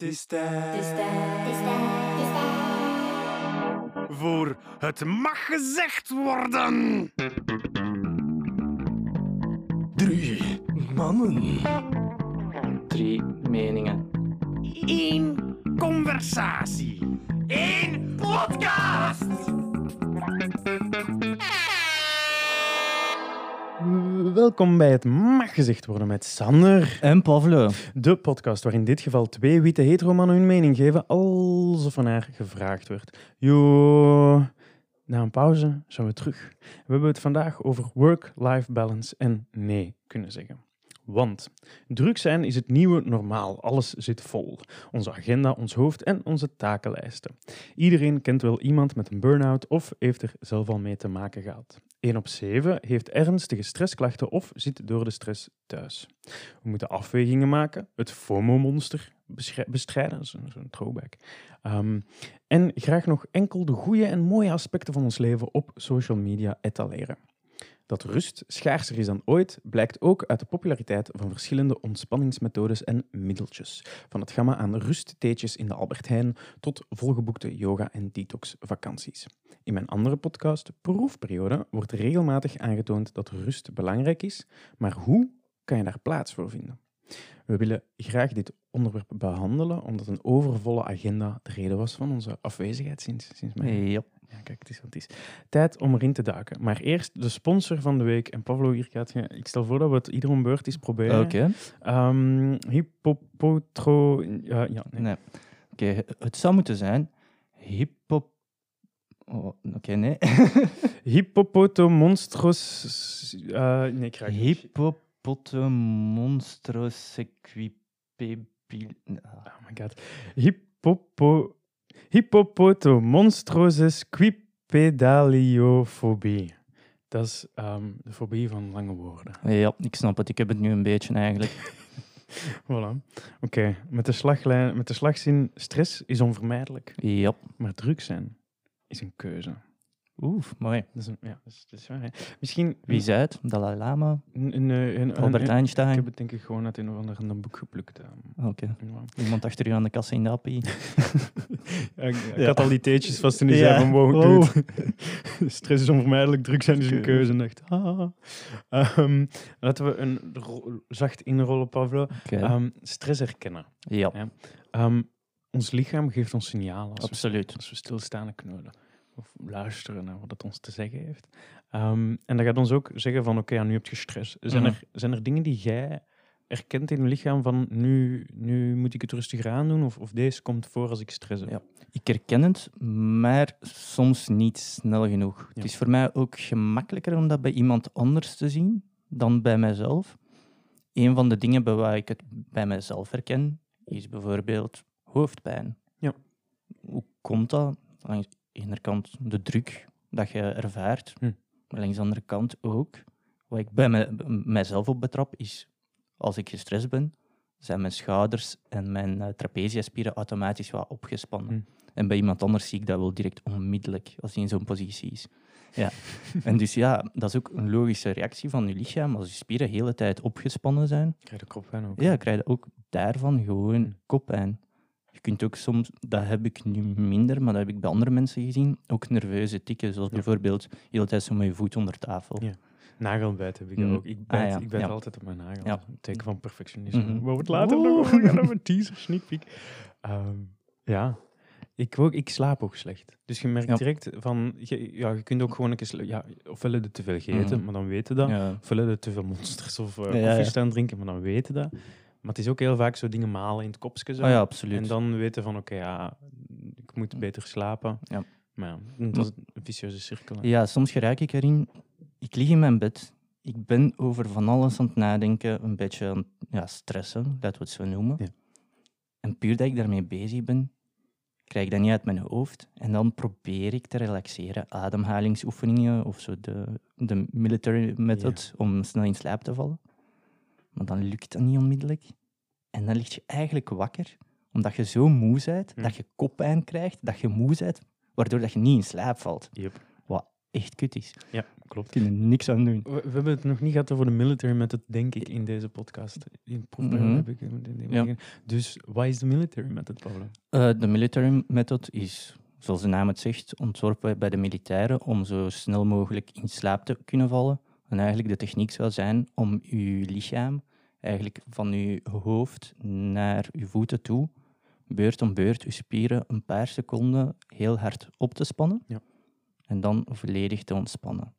Het is tijd Het is tijd. Het is tijd. Het is tijd. voor Het Mag Gezegd Worden. Drie mannen. Drie meningen. Eén conversatie. Eén podcast. Welkom bij het Mag Gezegd Worden met Sander. En Pavlo. De podcast waar in dit geval twee witte heteromannen hun mening geven alsof er naar gevraagd wordt. Jo, na een pauze zijn we terug. We hebben het vandaag over work-life balance en nee kunnen zeggen. Want druk zijn is het nieuwe normaal. Alles zit vol. Onze agenda, ons hoofd en onze takenlijsten. Iedereen kent wel iemand met een burn-out of heeft er zelf al mee te maken gehad. 1 op 7 heeft ernstige stressklachten of zit door de stress thuis. We moeten afwegingen maken, het FOMO-monster bestrijden, zo'n throwback. Ehm, en graag nog enkel de goede en mooie aspecten van ons leven op social media etaleren. Dat rust schaarser is dan ooit, blijkt ook uit de populariteit van verschillende ontspanningsmethodes en middeltjes. Van het gamma aan rusttheetjes in de Albert Heijn tot volgeboekte yoga- en detox-vakanties. In mijn andere podcast, Proefperiode, wordt regelmatig aangetoond dat rust belangrijk is, maar hoe kan je daar plaats voor vinden? We willen graag dit onderwerp behandelen, omdat een overvolle agenda de reden was van onze afwezigheid sinds, sinds mei. Ja, kijk, het is wat het is. Tijd om erin te duiken. Maar eerst de sponsor van de week. En Pavlo, hier gaat je... Ik stel voor dat we het ieder om beurt eens proberen. Oké. Ehm, hippopotro... Ja, ja, nee. Nee. Oké, het zou moeten zijn hippo... Oh, Oké, nee. Hippopotomonstros... eh nee, ik krijg het. Hippopotomonstrossequipebil... Oh my god. Hippopo... Hippopotomonstroses quipedaliofobie. Dat is ehm, de fobie van lange woorden. Ja, ik snap het. Ik heb het nu een beetje eigenlijk. Voilà. Oké, met, de slaglijn- met de slagzin stress is onvermijdelijk, Ja. maar druk zijn is een keuze. Oeh, mooi. Dat is, een, ja, dat is, dat is waar. Hè. Misschien Wie zei het? Dalai Lama? een, Albert Ik Einstein? heb het denk ik gewoon uit een of ander boek geplukt. ehm. Oké. Ja. Iemand achter u aan de kassa in de appie? Ja, ik, ik had al die theetjes vast toen hij Ja. van wow, Wow. dude. stress is onvermijdelijk, druk zijn is een Keuze. En dacht, ah. Ehm, laten we een zacht inrollen, Pavlo. Oké. Ehm, stress herkennen. ja. Ehm, ons lichaam geeft ons signalen. Als we absoluut. Als we stilstaan en kneulen. Of luisteren naar wat het ons te zeggen heeft. Ehm, en dat gaat ons ook zeggen van, oké, ja, nu heb je stress. Zijn, Mhm. er, zijn er dingen die jij erkent in je lichaam van, nu, nu moet ik het rustiger aandoen? Of, of deze komt voor als ik stress heb? Ja. Ik herken het, maar soms niet snel genoeg. Ja. Het is voor mij ook gemakkelijker om dat bij iemand anders te zien dan bij mijzelf. Een van de dingen bij waar ik het bij mijzelf herken, is bijvoorbeeld hoofdpijn. Ja. Hoe komt dat? Ene kant de druk dat je ervaart, Hm. maar langs de andere kant ook. Wat ik bij mij- mijzelf op betrap, is als ik gestrest ben, zijn mijn schouders en mijn uh, trapeziaspieren automatisch wat opgespannen. Hm. En bij iemand anders zie ik dat wel direct onmiddellijk als hij in zo'n positie is. Ja. en dus ja, dat is ook een logische reactie van je lichaam. Als je spieren de hele tijd opgespannen zijn, krijg de koppijn ook. ja, krijg je ook daarvan Hm. gewoon koppijn. Je kunt ook soms, dat heb ik nu minder, maar dat heb ik bij andere mensen gezien, ook nerveuze tikken. Zoals Ja. bijvoorbeeld de hele tijd zo met je voet onder tafel. Ja. Nagelbijt heb ik Mm. ook. Ik bijt, Ah, ja. ik bijt altijd op mijn nagel. Ja. Een teken van perfectionisme. We het later Oeh. nog over gaan over teaser, sneak peek. Ehm, ja. Ik, ook, ik slaap ook slecht. Dus je merkt Ja. direct van... Je, ja, je kunt ook gewoon een keer... Ja, ofwel heb je te veel gegeten, Mhm. maar dan weten dat. Ja. Ofwel heb je te veel monsters of uh, Ja, ja. koffie staan drinken, maar dan weten dat. Maar het is ook heel vaak zo dingen malen in het kopje. Zo. Oh ja, absoluut. En dan weten van, oké, ja, ik moet beter slapen. Ja. Maar ja, dat is een vicieuze cirkel. hè. Ja, soms geraak ik erin. Ik lig in mijn bed. Ik ben over van alles aan het nadenken, een beetje aan ja, stressen, laten we het zo noemen. Ja. En puur dat ik daarmee bezig ben, krijg ik dat niet uit mijn hoofd. En dan probeer ik te relaxeren. Ademhalingsoefeningen of zo, de, de military method, om snel in slaap te vallen. Maar dan lukt dat niet onmiddellijk. En dan lig je eigenlijk wakker, omdat je zo moe bent, Hm. dat je koppijn krijgt, dat je moe bent, waardoor dat je niet in slaap valt Yep. echt kut is. Ja, klopt. kunnen niks aan doen. We, we hebben het nog niet gehad over de military method, denk ik, in deze podcast. In het proefperiode Mhm. heb ik... in de- Ja. Dus wat is de military method, Pablo? Eh, de military method is, zoals de naam het zegt, ontworpen bij de militairen om zo snel mogelijk in slaap te kunnen vallen. En eigenlijk de techniek zou zijn om uw lichaam eigenlijk van uw hoofd naar uw voeten toe, beurt om beurt, uw spieren een paar seconden heel hard op te spannen. Ja. En dan volledig te ontspannen.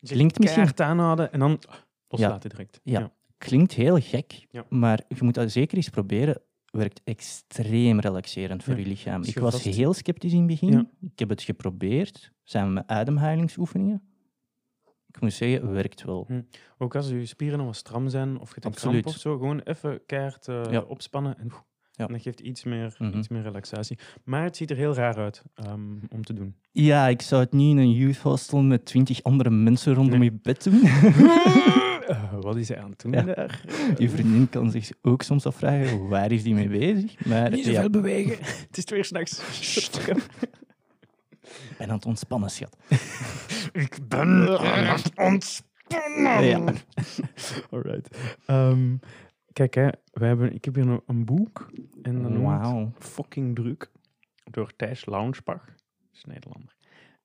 Dus Klinkt misschien- Keihard aanhouden en dan loslaten direct. Ja. Klinkt heel gek, Ja. maar je moet dat zeker eens proberen. Werkt extreem relaxerend voor Ja. je lichaam. Ik je was heel sceptisch in het begin. Ja. Ik heb het geprobeerd, samen met ademhalingsoefeningen. Ik moet zeggen, werkt wel. Ook als je spieren nog wat stram zijn of je hebt kramp of zo, gewoon even keihard eh, Ja. opspannen en, Ja. en dat geeft iets meer, Mhm. iets meer relaxatie. Maar het ziet er heel raar uit ehm, om te doen. Ja, ik zou het niet in een youth hostel met twintig andere mensen rondom Nee. je bed doen. Eh, wat is hij aan het doen Ja. daar? je vriendin kan zich ook soms afvragen, waar is die mee bezig? Maar Niet ja, zoveel bewegen. het is twee s'nachts. Ik ben aan het ontspannen, schat. Ik ben aan het ontspannen. Ja. Alright. Ehm, kijk, hè, we hebben, ik heb hier een, een boek. En Wauw. Fucking Druk. Door Thijs Launsbach. Dat is Nederlander.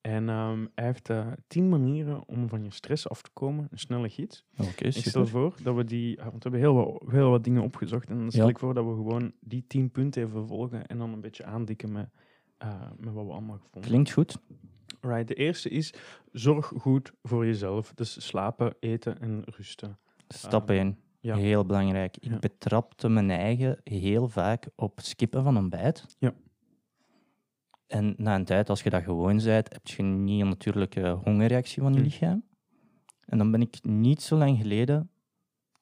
En ehm, hij heeft eh, tien manieren om van je stress af te komen. Een snelle gids. Oké, Ik stel voor dat we die... Want we hebben heel wat, heel wat dingen opgezocht. En dan stel Ja. ik voor dat we gewoon die tien punten even volgen. En dan een beetje aandikken met, eh, met wat we allemaal gevonden Klinkt goed. Right, de eerste is zorg goed voor jezelf. Dus slapen, eten en rusten. Stap Ehm, 1. ja. Heel belangrijk. Ik Ja. betrapte mijn eigen heel vaak op skippen van een bijt. Ja. En na een tijd, als je dat gewoon bent, heb je niet een natuurlijke hongerreactie van je Hm. lichaam. En dan ben ik niet zo lang geleden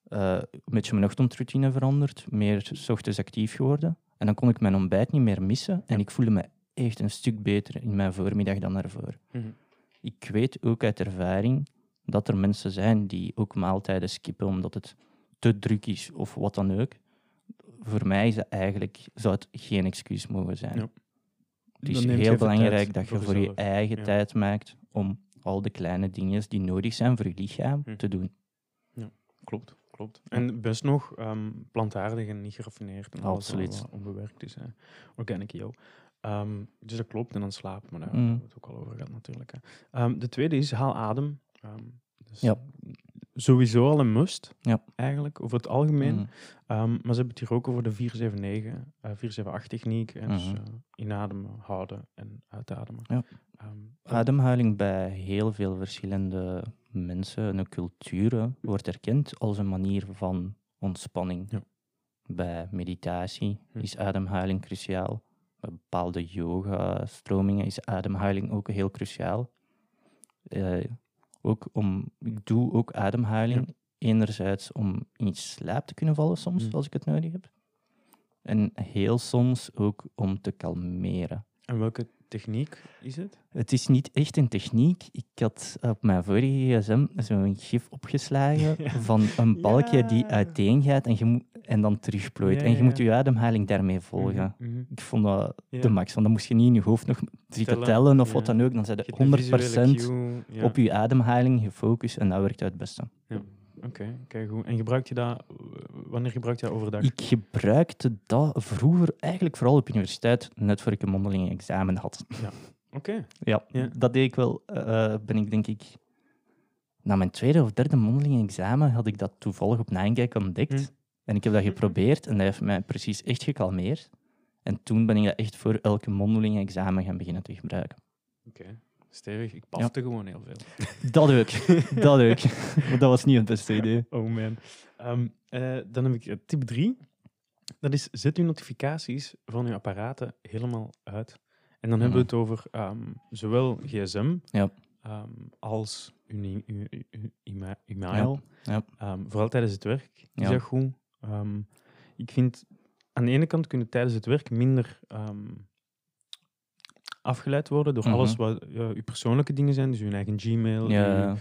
eh, een beetje mijn ochtendroutine veranderd, meer 's ochtends actief geworden. En dan kon ik mijn ontbijt niet meer missen en ik voelde me echt een stuk beter in mijn voormiddag dan daarvoor. Mhm. Ik weet ook uit ervaring dat er mensen zijn die ook maaltijden skippen omdat het te druk is of wat dan ook. Voor mij is dat eigenlijk, zou het geen excuus mogen zijn. Ja. Het is heel belangrijk dat je voor voor je eigen Ja. tijd maakt om al de kleine dingen die nodig zijn voor je lichaam Hm. te doen. Klopt, klopt. En best nog ehm, plantaardig en niet geraffineerd. En alles Absoluut. wat- wat onbewerkt is. Hè. Organic yo. Ehm, dus dat klopt. En dan slapen. Maar daar Mm. hebben we het ook al over gehad natuurlijk. Hè. Ehm, de tweede is haal adem. Ehm, dus Ja. Sowieso al een must. Ja. Eigenlijk, over het algemeen. Mm. Maar ze hebben het hier ook over de 479, eh 478-techniek. En dus Mhm. eh, inademen, houden en uitademen. Ja. Ademhaling bij heel veel verschillende mensen en culturen wordt erkend als een manier van ontspanning. Ja. Bij meditatie Hm. is ademhaling cruciaal. Bepaalde yoga-stromingen is ademhaling ook heel cruciaal. Eh, ook om, ik doe ook ademhaling enerzijds om in slaap te kunnen vallen soms, Hm. als ik het nodig heb. En heel soms ook om te kalmeren. En welke techniek is het? Het is niet echt een techniek. Ik had op mijn vorige gsm zo'n gif opgeslagen Ja. van een balkje die Ja. uiteengaat en, je moet, en dan terugplooit. Ja, en je moet je ademhaling daarmee volgen. Mhm, mhm. Ik vond dat de max, want dan moest je niet in je hoofd nog zitten Tellen, of wat dan ook. Dan zijn Je je hebt een visuele 100% cue, ja. op je ademhaling gefocust en dat werkt het beste. Oké, kijk goed. En gebruik je dat, eh, wanneer gebruik je dat overdag? Ik gebruikte dat vroeger eigenlijk vooral op universiteit, net voor ik een mondeling examen had. Oké. Ja, Ja. dat deed ik wel. eh, ben ik denk ik... Na mijn tweede of derde mondeling examen had ik dat toevallig op Ninegag ontdekt. Hm. En ik heb dat geprobeerd en dat heeft mij precies echt gekalmeerd. En toen ben ik dat echt voor elke mondeling examen gaan beginnen te gebruiken. Oké. Stevig. Ik pafte gewoon heel veel. Dat ook. dat ook. Maar dat was niet het beste idee. Oh man. Ehm, eh, dan heb ik eh, tip 3. Dat is, zet uw notificaties van uw apparaten helemaal uit. En dan hebben we het over ehm, zowel gsm Ja. ehm, als uw, uw, uw, uw e-ma- e-mail. Ja. Vooral tijdens het werk is Ja. dat goed. Ik vind, aan de ene kant kunnen tijdens het werk minder afgeleid worden door Mhm. alles wat ja, uw persoonlijke dingen zijn. Dus uw eigen Gmail, Ja. uw,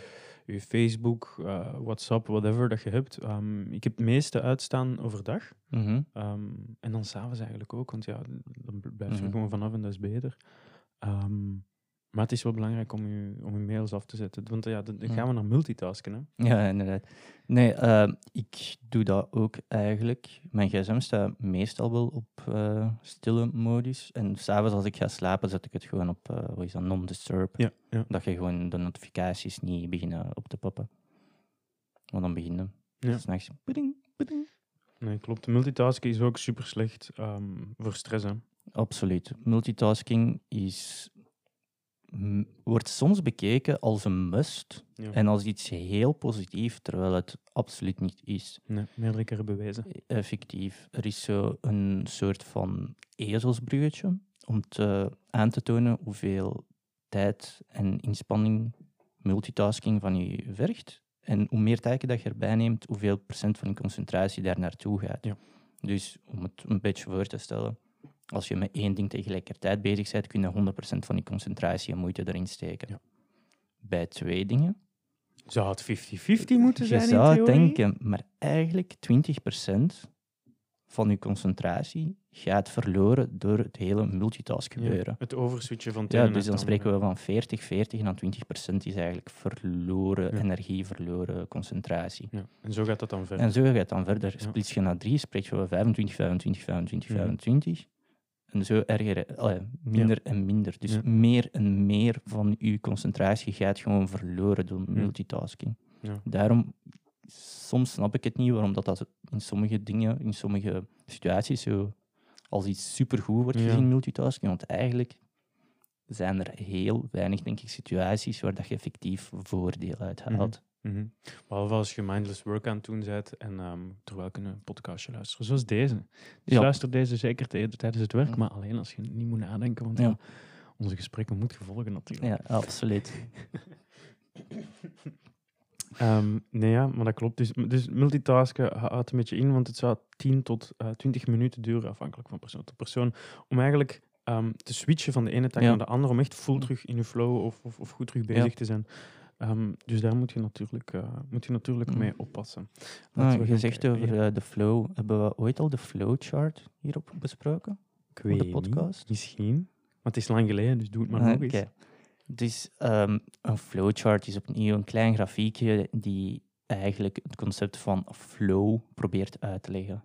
uw Facebook, eh, WhatsApp, whatever dat je hebt. Ehm, ik heb het meeste uitstaan overdag. Mhm. Ehm, en dan s'avonds eigenlijk ook, want ja, dan blijf je Mhm. gewoon vanaf en dat is beter. Ehm, Maar het is wel belangrijk om je, om je mails af te zetten. Want ja, dan dan gaan we naar multitasken. Hè? Ja, inderdaad. Nee, eh, ik doe dat ook eigenlijk. Mijn gsm staat meestal wel op eh, stille modus. En s'avonds als ik ga slapen, zet ik het gewoon op, eh hoe is dat, non-disturb. Ja, ja. Dat je gewoon de notificaties niet beginnen op te poppen. Want dan beginnen. Ja. S'nachts. Nee, klopt. Multitasken is ook super slecht ehm, voor stress. Hè? Absoluut. Multitasking is, wordt soms bekeken als een must Ja. en als iets heel positief, terwijl het absoluut niet is. Nee, meerdere bewezen. Effectief. Er is zo een soort van ezelsbruggetje om te, aan te tonen hoeveel tijd en inspanning multitasking van je vergt. En hoe meer taken dat je erbij neemt, hoeveel procent van je concentratie daar naartoe gaat. Ja. Dus om het een beetje voor te stellen, als je met één ding tegelijkertijd bezig bent, kun je 100% van je concentratie en moeite erin steken. Ja. Bij twee dingen Zou het 50-50 moeten zijn je zou theorie? denken, maar eigenlijk 20% van je concentratie gaat verloren door het hele multitask Ja, gebeuren. het overswitchen van Ja, dus dan spreken we van 40, 40 en dan 20% is eigenlijk verloren Ja. energie, verloren concentratie. Ja. En zo gaat dat dan verder. En zo gaat het dan verder. Splits je naar 3, spreek je van 25, 25, 25, Mhm. 25. En zo erger, minder en minder. Dus Ja. meer en meer van je concentratie gaat gewoon verloren door multitasking. Ja. Daarom, soms snap ik het niet waarom dat, dat in sommige dingen, in sommige situaties zo als iets supergoed wordt gezien, multitasking. Want eigenlijk zijn er heel weinig, denk ik, situaties waar dat je effectief voordeel uit Mhm. Mhm. Behalve als je mindless work aan het doen bent en ehm, terwijl je een podcastje luisteren, zoals deze. Dus Ja. luister deze zeker tij- tijdens het werk, maar alleen als je niet moet nadenken, want Ja. ja, onze gesprekken moeten gevolgen natuurlijk. Ja, absoluut. Ehm, nee, ja, maar dat klopt. Dus, dus multitasken houdt een beetje in, want het zou 10 tot eh 20 minuten duren, afhankelijk van persoon tot persoon, om eigenlijk ehm, te switchen van de ene taak naar de andere, om echt full terug in je flow of, of, of goed terug bezig te zijn. Ehm, dus daar moet je natuurlijk, eh, moet je natuurlijk Mm. mee oppassen. Ah, Laten we gezegd over eh, de flow. Hebben we ooit al de flowchart hierop besproken? Ik de weet podcast? Niet, misschien. Maar het is lang geleden, dus doe het maar Ah, nog eens. oké. Dus ehm, een flowchart is opnieuw een klein grafiekje die eigenlijk het concept van flow probeert uit te leggen.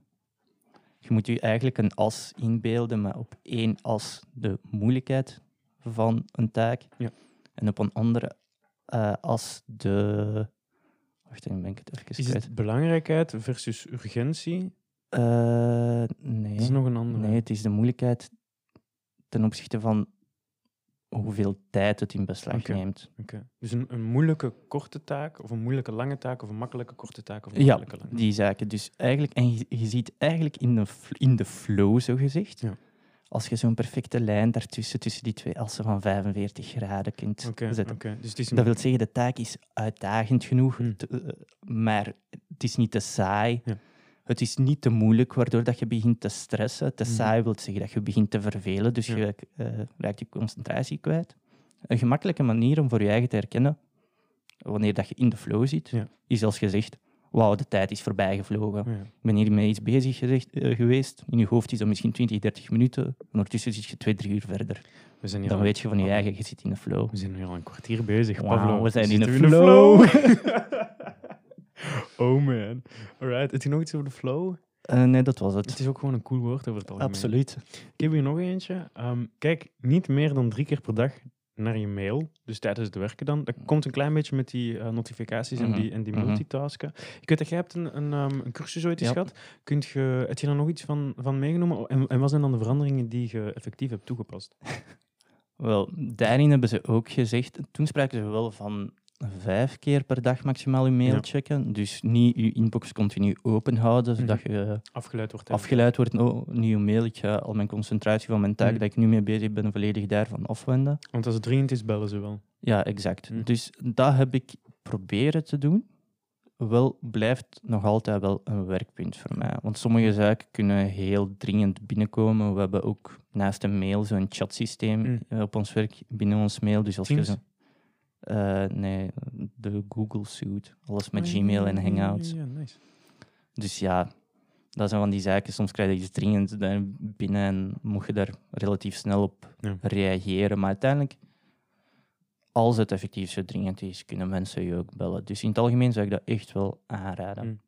Je moet je eigenlijk een as inbeelden, maar op één as de moeilijkheid van een taak Ja. en op een andere eh, as de... Wacht, dan ben ik het even Is kwijt. het belangrijkheid versus urgentie? Eh, nee. Dat is nog een andere. Nee, het is de moeilijkheid ten opzichte van hoeveel tijd het in beslag neemt. Oké. Dus een, een moeilijke korte taak, of een moeilijke lange taak, of een makkelijke korte taak, of een Ja, makkelijke lange die zaken. Dus eigenlijk, en je, je ziet eigenlijk in de, in de flow, zo gezegd, Ja. Als je zo'n perfecte lijn daartussen, tussen die twee assen van 45 graden kunt zetten. Dus het is een, Dat wil zeggen, de taak is uitdagend genoeg, Hmm. te- eh, maar het is niet te saai. Ja. Het is niet te moeilijk, waardoor dat je begint te stressen. Te Mhm. saai wil zeggen dat je begint te vervelen, dus Ja. je eh, raakt je concentratie kwijt. Een gemakkelijke manier om voor je eigen te herkennen, wanneer dat je in de flow zit, Ja. is als je zegt, wauw, de tijd is voorbij gevlogen. ja. Ik ben hier met iets bezig gezegd, eh, geweest. In je hoofd is dat misschien 20, 30 minuten. En ondertussen zit je twee, drie uur verder. We zijn Dan al- weet je van je Oh. eigen, je zit in de flow. We zijn nu al een kwartier bezig. Wauw, Pavlo. we zijn in de we flow. oh man. Alright. Heb je nog iets over de flow? Eh, nee, dat was het. Het is ook gewoon een cool woord over het algemeen. Absoluut. Ik heb hier nog eentje. Ehm, kijk niet meer dan drie keer per dag naar je mail. Dus tijdens het werken dan. Dat komt een klein beetje met die eh, notificaties Mhm, en die, en die mhm. multitasken. Ik weet dat jij hebt een, een, ehm, een cursus ooit eens Ja. gehad. Kunt je, heb je daar nog iets van, van meegenomen? En, en wat zijn dan de veranderingen die je effectief hebt toegepast? Wel, daarin hebben ze ook gezegd, toen spraken ze wel van vijf keer per dag maximaal je mail Ja. checken. Dus niet je inbox continu open houden, zodat Mhm. je Afgeleid wordt. afgeleid wordt. Oh, nieuwe mail, ik ga al mijn concentratie van mijn taak Mhm. dat ik nu mee bezig ben, volledig daarvan afwenden. Want als het dringend is, bellen ze wel. Ja, exact. Mhm. Dus dat heb ik proberen te doen. Wel blijft nog altijd wel een werkpunt voor mij. Want sommige zaken kunnen heel dringend binnenkomen. We hebben ook naast een mail zo'n chatsysteem Mm. eh, op ons werk binnen ons mail. Dus als Teams? je zo, Eh, nee, de Google Suite. Alles met Gmail en ja, ja, ja, Hangouts. Ja, nice. Dus ja, dat zijn van die zaken. Soms krijg je iets dringend binnen en moet je daar relatief snel op Ja. reageren. Maar uiteindelijk, als het effectief zo dringend is, kunnen mensen je ook bellen. Dus in het algemeen zou ik dat echt wel aanraden. Mm.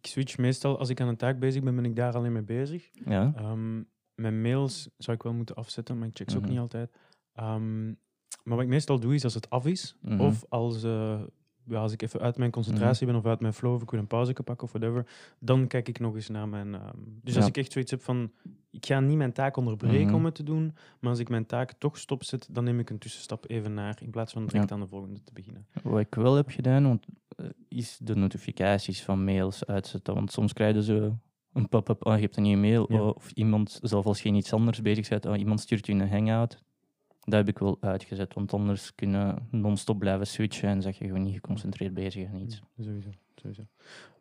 Ik switch meestal, als ik aan een taak bezig ben, ben ik daar alleen mee bezig. Ja? Ehm, mijn mails zou ik wel moeten afzetten, maar ik check ze ook Mhm. niet altijd. Ehm, maar wat ik meestal doe, is als het af is, Mhm. of als, eh, ja, als ik even uit mijn concentratie ben of uit mijn flow, of ik wil een pauze pakken of whatever, dan kijk ik nog eens naar mijn... ehm, dus als ik echt zoiets heb van, ik ga niet mijn taak onderbreken Mhm. om het te doen, maar als ik mijn taak toch stopzet, dan neem ik een tussenstap even naar, in plaats van direct aan de volgende te beginnen. Wat ik wel heb gedaan, want, eh, is de notificaties van mails uitzetten. Want soms krijgen ze een pop-up, oh, je hebt een nieuwe mail, Ja. oh, of iemand, zelfs als je in iets anders bezig bent, oh, iemand stuurt je een hangout. Dat heb ik wel uitgezet, want anders kunnen non-stop blijven switchen en zeg je gewoon niet geconcentreerd bezig aan iets. Ja, sowieso. sowieso.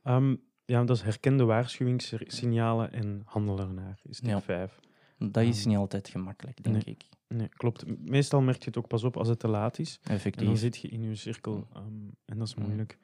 Ehm, ja, dat is herkende waarschuwingssignalen en handelen ernaar, is Ja. 5. Dat is Ehm, niet altijd gemakkelijk, denk ik. Nee, klopt. Meestal merk je het ook pas op als het te laat is. En dan Effectief. zit je in je cirkel ehm, en dat is moeilijk.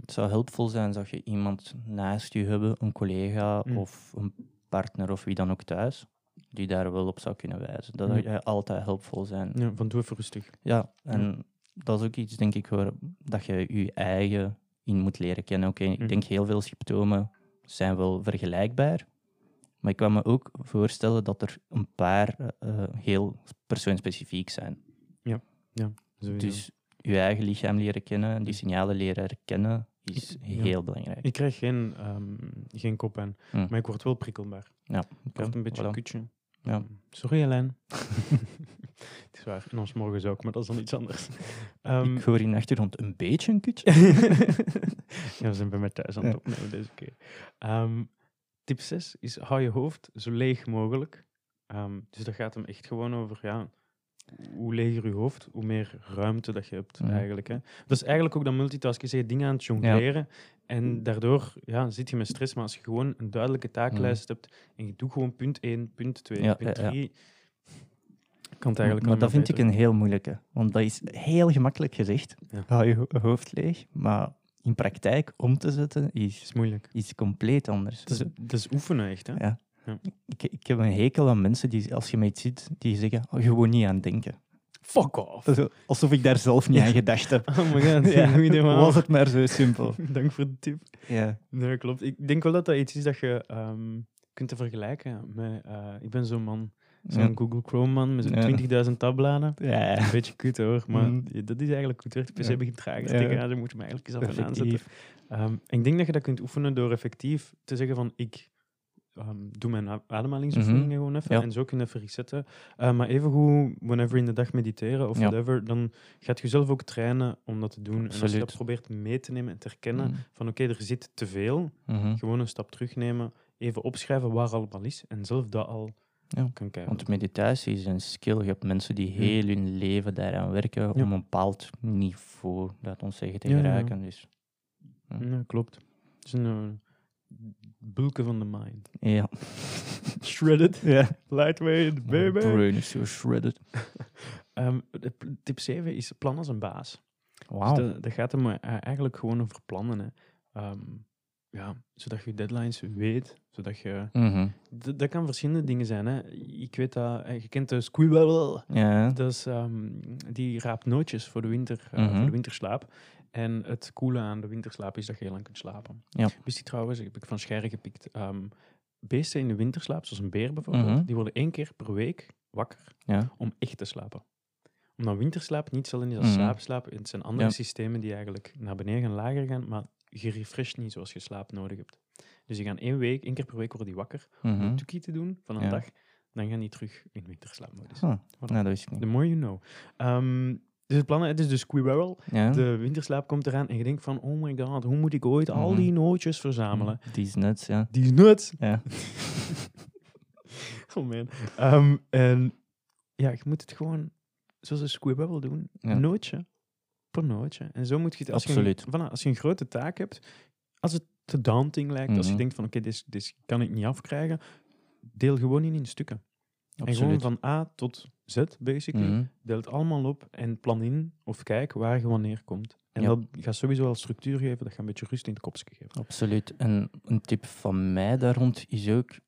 Het zou helpvol zijn dat je iemand naast je hebben, een collega Mm. of een partner of wie dan ook thuis, die daar wel op zou kunnen wijzen. Dat zou altijd helpvol zijn. ja, van doe even rustig. Ja, en dat is ook iets, denk ik, waar dat je je eigen in moet leren kennen. Oké, Mhm. ik denk heel veel symptomen zijn wel vergelijkbaar. Maar ik kan me ook voorstellen dat er een paar eh, heel persoonspecifiek zijn. Sowieso. Dus je eigen lichaam leren kennen en die signalen leren herkennen is ja. heel belangrijk. Ik krijg geen, ehm geen koppijn, Hm. maar ik word wel prikkelbaar. Ja, Ik had een beetje voilà. een kutje. Ja. Ehm, Sorry, Helijn. het is waar. En ons morgens ook, maar dat is dan iets anders. Ehm, Ik hoor in de achtergrond een beetje een kutje. ja, we zijn bij mij thuis aan het opnemen deze keer. Ehm, tip 6 is hou je hoofd zo leeg mogelijk. Ehm, dus dat gaat hem echt gewoon over, ja, hoe leger je hoofd, hoe meer ruimte dat je hebt Mhm. eigenlijk. Hè. Dat is eigenlijk ook dat multitasken, je dingen aan het jongleren en daardoor ja, zit je met stress. Maar als je gewoon een duidelijke taaklijst hebt en je doet gewoon punt 1, punt 2, Ja, punt ja, ja. 3, kan het eigenlijk maar dat vind ik een heel moeilijke. Want dat is heel gemakkelijk gezegd. Ja. Hou je ho- hoofd leeg. Maar in praktijk om te zetten is, is moeilijk. is compleet anders. Het is, het is oefenen echt. Hè? Ja. Ja. Ik, ik heb een hekel aan mensen die, als je met iets ziet, die zeggen, oh, gewoon niet aan denken. Fuck off. Alsof ik daar zelf niet aan gedacht heb. Oh my god, Ja, was het maar zo simpel. Dank voor de tip. Ja. Nee, klopt. Ik denk wel dat dat iets is dat je ehm, kunt te vergelijken met... eh, ik ben zo'n man, zo'n Ja. Google Chrome man met zo'n Ja. 20.000 tabbladen. Ja. Een beetje kut hoor, maar Mm. dat is eigenlijk goed. hoor. De PC Ja. begint trager te Ja. gaan, dan moet je me eigenlijk eens af en aanzetten. Effectief. Ehm, ik denk dat je dat kunt oefenen door effectief te zeggen van ik ehm, doe mijn ademhalingsoefeningen gewoon even Mhm. Ja. en zo kun je even resetten. Eh, maar even goed, whenever in de dag mediteren of Ja. whatever, dan gaat je zelf ook trainen om dat te doen. En als je dat probeert mee te nemen en te herkennen Mm. van oké, er zit te veel, Mhm. gewoon een stap terugnemen, even opschrijven waar allemaal is en zelf dat al Ja. kan kijken. Want meditatie is een skill. Je hebt mensen die heel hun leven daaraan werken om een bepaald niveau, laat ons zeggen, te geraken. Dus Ja, klopt. Het is een eh, bulken van de mind. ja. Shredded. ja. Lightweight, My brain is so shredded. Ehm, de tip 7 is plan als een baas. Wauw. Dus dat, dat gaat hem eh, eigenlijk gewoon over plannen. Hè. Ehm, ja, zodat je deadlines weet. Zodat je... Mhm. Dat kan verschillende dingen zijn. Hè. Ik weet dat... eh, Je kent de squirrel. Ja. Dat is, ehm, die raapt nootjes voor de, winter, eh, Mhm. voor de winterslaap. En het coole aan de winterslaap is dat je heel lang kunt slapen. Ja. Wist je trouwens, heb ik van Scheire gepikt. ehm, beesten in de winterslaap, zoals een beer bijvoorbeeld, Mhm. die worden één keer per week wakker Ja. om echt te slapen. Omdat winterslaap niet hetzelfde is als Mhm. slaapslaap. Het zijn andere Ja. systemen die eigenlijk naar beneden gaan, lager gaan, maar je refresht niet zoals je slaap nodig hebt. Dus die gaan één, week, één keer per week worden die wakker om Mhm. een tukkie te doen van een Ja. dag. Dan gaan die terug in winterslaapmodus. Voilà. nou, dat wist ik The niet. more you know. Ehm, dus het plannen, het is de squirrel. Ja. De winterslaap komt eraan en je denkt van, oh my god, hoe moet ik ooit al Mhm. die nootjes verzamelen? Die is nuts, ja. Die is nuts. ja. Oh man. Ehm, en ja, je moet het gewoon zoals een squirrel doen. Ja. Nootje per nootje. En zo moet je het... Als Absoluut. Je, een- voilà, als je een grote taak hebt, als het te daunting lijkt, als je Mhm. denkt van oké, dit, dit kan ik niet afkrijgen, deel gewoon in in stukken. En gewoon van A tot Z, basically. Mhm. Deel het allemaal op en plan in of kijk waar je wanneer komt. En Ja. dat gaat sowieso al structuur geven, dat gaat een beetje rust in het kopje geven. Absoluut. En een tip van mij daar rond is ook,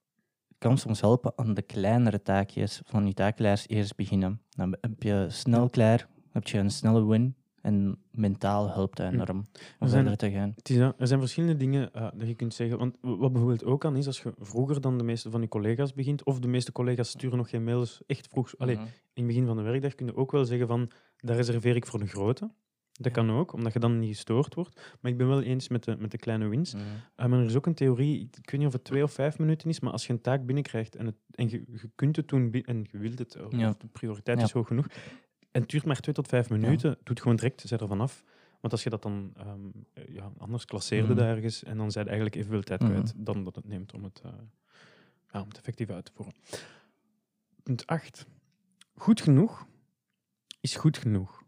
kan soms helpen aan de kleinere taakjes van je taaklijst eerst beginnen. Dan heb je snel klaar heb je een snelle win. En mentaal helpt dat Hm. enorm om Er zijn- verder te gaan. Het is. Er zijn verschillende dingen eh, dat je kunt zeggen. Want wat bijvoorbeeld ook kan, is als je vroeger dan de meeste van je collega's begint, of de meeste collega's sturen nog geen mails echt vroeg. Allee, Mhm. in het begin van de werkdag kun je ook wel zeggen van, daar reserveer ik voor de grote. Dat kan ook, omdat je dan niet gestoord wordt. Maar ik ben wel eens met de, met de kleine wins. Mhm. Uh, maar er is ook een theorie, ik, weet niet of het twee of vijf minuten is, maar als je een taak binnenkrijgt en, het, en je, je kunt het doen en je wilt het, of Ja. de prioriteit Ja. is hoog genoeg, en het duurt maar twee tot vijf minuten, doe het gewoon direct, zet er vanaf. Want als je dat dan ehm, eh, ja, anders klasseerde Mhm. ergens, en dan zijn eigenlijk evenveel tijd Mhm. kwijt dan dat het neemt om het, eh, ja, om het effectief uit te voeren. Punt 8. Goed genoeg is goed genoeg.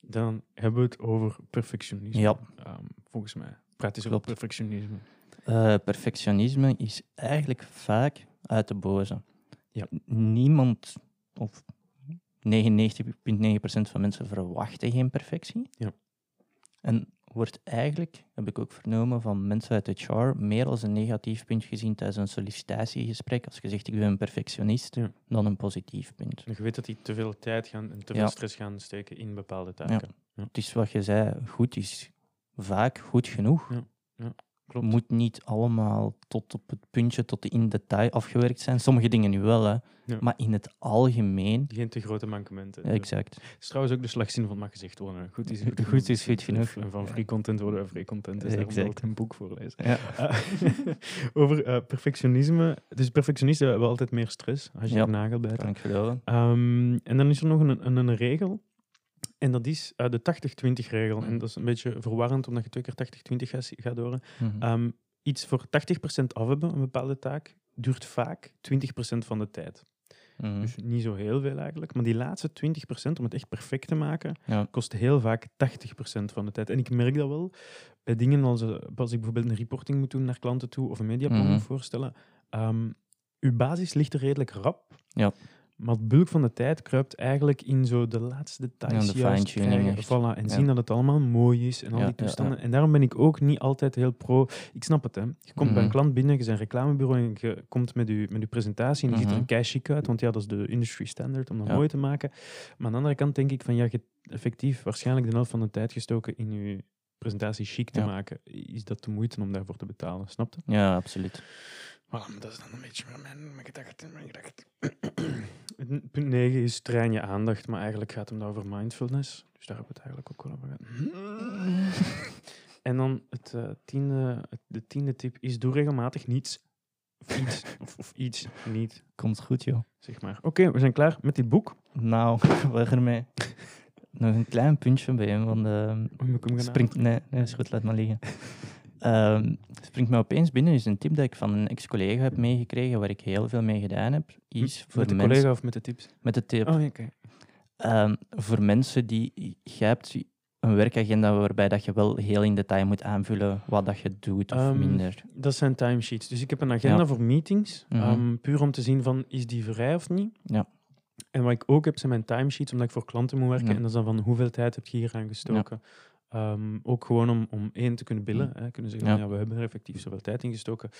Dan hebben we het over perfectionisme. Ja. Ehm, volgens mij. Praat eens over perfectionisme. Eh, perfectionisme is eigenlijk vaak uit de boze. Ja. Niemand, of 99,9% van mensen verwachten geen perfectie. Ja. En wordt eigenlijk, heb ik ook vernomen van mensen uit HR, meer als een negatief punt gezien tijdens een sollicitatiegesprek. Als je zegt, ik ben een perfectionist, Ja. dan een positief punt. Je weet dat die te veel tijd gaan en te veel Ja. stress gaan steken in bepaalde taken. Het is wat je zei, goed is vaak goed genoeg. Ja, ja, klopt. Moet niet allemaal tot op het puntje, tot in detail afgewerkt zijn. Sommige dingen nu wel, hè. Ja. maar in het algemeen. Geen te grote mankementen. Ja, exact. Het is trouwens ook de slagzin van mag gezegd worden. Goed is goed, Goed is goed genoeg. En van free content worden we free content. Dus daarom wil ik een boek voorlezen. Ja. Eh, over eh, perfectionisme. Dus perfectionisten hebben altijd meer stress als je Ja. nagel bijt. Kan ik geloven. Ehm, en dan is er nog een, een, een regel. En dat is eh, de 80-20 regel. En dat is een beetje verwarrend, omdat je twee keer 80-20 gaat, gaat horen. Mhm. Ehm, iets voor 80% af hebben, een bepaalde taak, duurt vaak 20% van de tijd. Mhm. Dus niet zo heel veel eigenlijk. Maar die laatste 20%, om het echt perfect te maken, Ja. kost heel vaak 80% van de tijd. En ik merk dat wel bij dingen als, eh, als ik bijvoorbeeld een reporting moet doen naar klanten toe of een mediaplan Mhm. voorstellen. Ehm uw basis ligt er redelijk rap. Ja. Maar het bulk van de tijd kruipt eigenlijk in zo de laatste details. Ja, de juist fine-tuning krijgen. echt. Voilà, en Ja. zien dat het allemaal mooi is en al Ja, die toestanden. En daarom ben ik ook niet altijd heel pro. Ik snap het, hè. Je komt bij een Mhm. klant binnen, je bent een reclamebureau en je komt met je, met je presentatie en die ziet er Mhm. kei chic uit, want ja, dat is de industry standard om dat mooi te maken. Maar aan de andere kant denk ik van, ja, je hebt effectief waarschijnlijk de helft van de tijd gestoken in je presentatie chic te maken. Is dat de moeite om daarvoor te betalen, snap je? ja, absoluut. Voilà, maar dat is dan een beetje mijn, mijn gedachte. Mijn gedachte. Punt 9 is train je aandacht, maar eigenlijk gaat het over mindfulness. Dus daar hebben we het eigenlijk ook wel over gehad. En dan het, eh, tiende, het- de tiende tip is doe regelmatig niets. Of iets, of, of iets niet, Komt goed, joh. zeg maar. Oké, we zijn klaar met dit boek. Nou, weg ermee. Nog een klein puntje bij hem gaan Springt, nee, nee, is goed, laat maar liggen. Ehm, springt me opeens binnen, is een tip dat ik van een ex-collega heb meegekregen, waar ik heel veel mee gedaan heb, is voor Met de mensen... collega of met de tips? Met de tip. Oh, ja. Ehm, voor mensen die... Jij hebt een werkagenda waarbij dat je wel heel in detail moet aanvullen wat dat je doet of Ehm, minder. Dat zijn timesheets. Dus ik heb een agenda Ja. voor meetings, Mhm. puur om te zien van, is die vrij of niet? Ja. En wat ik ook heb, zijn mijn timesheets, omdat ik voor klanten moet werken. Ja. En dat is dan van, hoeveel tijd heb je hier aan gestoken? Ehm, ook gewoon om, om één te kunnen billen. Hè, kunnen zeggen, van, Ja. ja, we hebben er effectief zoveel tijd in gestoken.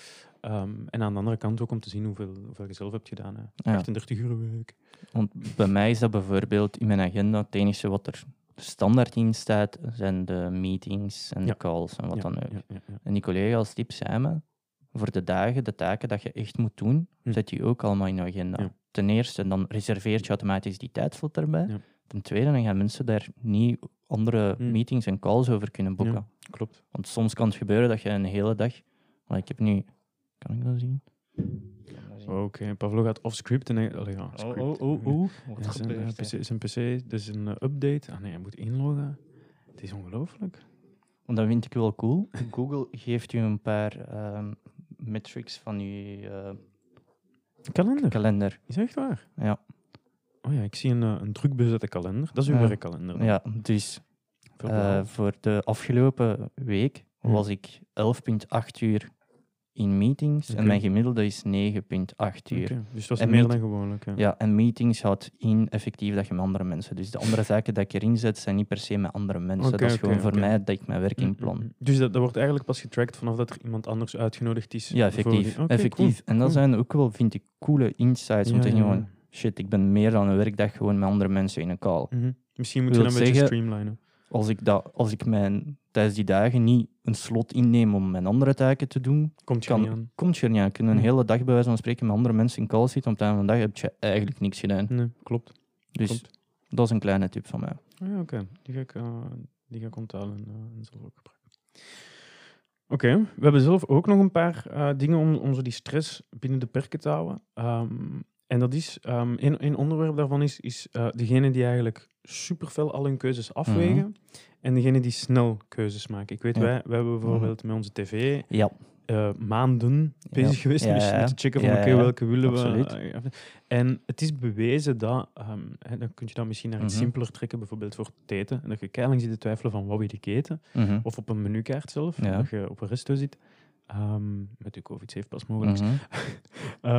Ehm, en aan de andere kant ook om te zien hoeveel, hoeveel je zelf hebt gedaan. Hè. Ja. 38 uur week. Want bij mij is dat bijvoorbeeld in mijn agenda het enige wat er standaard in staat, zijn de meetings en Ja. de calls en wat dan ook. En die collega als tip zei me, voor de dagen, de taken dat je echt moet doen, Hm. zet je ook allemaal in je agenda. Ten eerste, dan reserveert je automatisch die tijdslot erbij. Ja. Ten tweede, dan gaan mensen daar niet andere Hm. meetings en calls over kunnen boeken. Ja. Klopt. Want soms kan het gebeuren dat je een hele dag... Maar ik heb nu... Kan ik dat zien? Oké, Pavlo gaat off-script. En hij, allee, ja, script. oeh. Ja, zijn, PC, zijn PC, dus een eh, update. Ah nee, hij moet inloggen. Het is ongelooflijk. Want dat vind ik wel cool. Google geeft je een paar ehm, metrics van je eh, Kalender. kalender. Is echt waar? Ja. Oh ja, ik zie een, eh, een druk bezette kalender. Dat is uw Ja. werkkalender. dan. ja, dus eh, voor de afgelopen week was ik 11,8 uur in meetings en mijn gemiddelde is 9,8 uur. Dus dat is En meer dan gewoonlijk. Ja. Ja, en meetings houdt in effectief dat je met andere mensen. Dus de andere zaken dat ik erin zet, zijn niet per se met andere mensen. Dat is gewoon voor mij dat ik mijn werk Mm, mm, inplan. mm. Dus dat, dat wordt eigenlijk pas getrackt vanaf dat er iemand anders uitgenodigd is. Ja, effectief. die- effectief. cool, En dat cool. zijn ook wel, vind ik, coole insights om te ja, van, shit, ik ben meer dan een werkdag gewoon met andere mensen in een call. Mhm. Misschien moet je Wil dat een beetje streamlinen. Als ik, dat, als ik mijn, tijdens die dagen niet een slot inneem om mijn andere taken te doen, Komt je kan, niet aan. komt je er niet aan. Je kunt een Hm. hele dag bij wijze van spreken met andere mensen in call zitten. Op het einde van de dag heb je eigenlijk niks gedaan. Nee, klopt. Dus Klopt. dat is een kleine tip van mij. Ah, ja, oké. Die, ga ik, eh, die ga ik eh, en zelf ook gebruiken. Oké, we hebben zelf ook nog een paar eh, dingen om, om zo die stress binnen de perken te houden. Ehm, en dat is, ehm een, een onderwerp daarvan is, is eh, degene die eigenlijk superveel al hun keuzes afwegen. En degene die snel keuzes maken. Ik weet, Mhm. Ja. wij, wij hebben bijvoorbeeld met onze tv Ja, eh, maanden bezig Ja. geweest met, te checken van oké, welke willen Absoluut. we. eh, En het is bewezen dat, ehm, hè, dan kun je dat misschien naar iets Mhm. simpeler trekken, bijvoorbeeld voor het eten. En dat je keihard zit te twijfelen van wat wil ik eten. mhm, Of op een menukaart zelf, dat je op een resto zit. Ehm, met de covid safe pas mogelijk. mhm.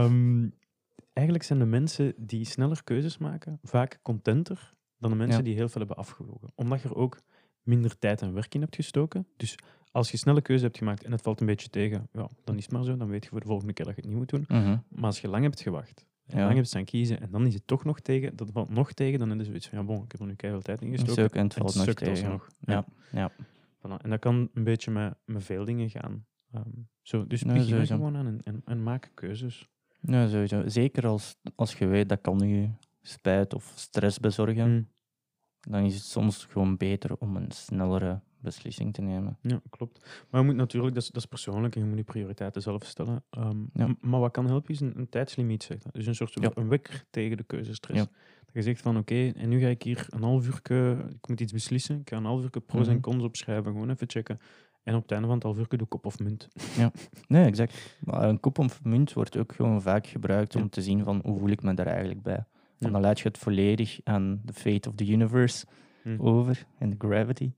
Eigenlijk zijn de mensen die sneller keuzes maken vaak contenter dan de mensen Ja. die heel veel hebben afgewogen. Omdat je er ook minder tijd en werk in hebt gestoken. Dus als je snelle keuze hebt gemaakt en het valt een beetje tegen, ja, dan is het maar zo. Dan weet je voor de volgende keer dat je het niet moet doen. mhm. Maar als je lang hebt gewacht en Ja. lang hebt staan kiezen en dan is het toch nog tegen, dat valt nog tegen, dan is het zoiets van, ja bon, ik heb er nu keihard tijd in Een gestoken. stuk en het en valt het nog tegen. alsnog. Ja, ja. En dat kan een beetje met, met veel dingen gaan. Ehm, zo, dus Nee, begin er sowieso. gewoon aan en, en, en maak keuzes. Ja, sowieso. Zeker als, als je weet dat kan je spijt of stress bezorgen, Mm. dan is het soms gewoon beter om een snellere beslissing te nemen. Ja, klopt. Maar je moet natuurlijk, dat is, dat is persoonlijk en je moet je prioriteiten zelf stellen. Ehm, Ja. Maar wat kan helpen is een, een tijdslimiet zetten. Dus een soort Ja. een wekker tegen de keuzestress. Ja. Dat je zegt van oké, en nu ga ik hier een half uur, ik moet iets beslissen. Ik ga een half uur pro's en Mhm. cons opschrijven, gewoon even checken. En op het einde van het half uur ik kop of munt. Nee, exact. Maar een kop of munt wordt ook gewoon vaak gebruikt Ja. om te zien van hoe voel ik me daar eigenlijk bij. Ja. Want dan laat je het volledig aan de fate of the universe Hm. over en de gravity.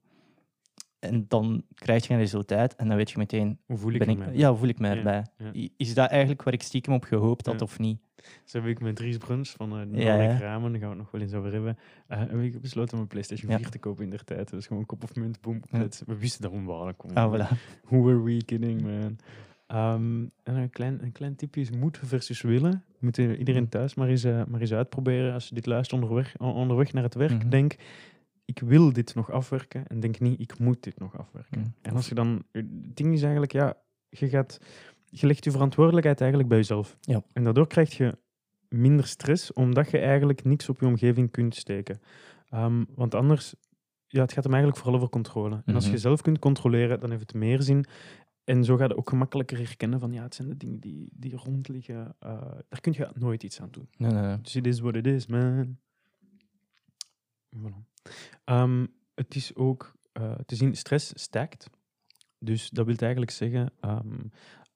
En dan krijg je een resultaat en dan weet je meteen, Hoe voel ik ben me? ik, ja, hoe voel ik me Ja, erbij? ja. Is dat eigenlijk waar ik stiekem op gehoopt had Ja. of niet? Zo heb ik met Dries Bruns van uh, Ja, Nordic ja. Ramen, daar gaan we het nog wel eens over hebben, eh, heb ik besloten om een PlayStation Ja. 4 te kopen in der tijd. Dus gewoon kop of munt, boom. Net. We wisten dat onwaarlijk kwam. Ah, voilà. Who were we kidding, man? Ehm, en een klein, een klein tipje is moeten versus willen. Moet eh, iedereen thuis maar eens, eh, maar eens uitproberen. Als je dit luistert onderweg, onderweg naar het werk, Mhm. denk ik wil dit nog afwerken. En denk niet, ik moet dit nog afwerken. Mhm. En als je dan... Het ding is eigenlijk, ja, je gaat... Je legt je verantwoordelijkheid eigenlijk bij jezelf. Ja. En daardoor krijg je minder stress, omdat je eigenlijk niks op je omgeving kunt steken. Ehm, want anders, ja, het gaat hem eigenlijk vooral over controle. En als Mhm. je zelf kunt controleren, dan heeft het meer zin. En zo ga je ook gemakkelijker herkennen van, ja, het zijn de dingen die, die rond liggen. eh, daar kun je nooit iets aan doen. Nee, nee, nee. Dus it is what it is, man. Voilà. Ehm, het is ook eh, te zien, stress stijgt. Dus dat wil eigenlijk zeggen, ehm,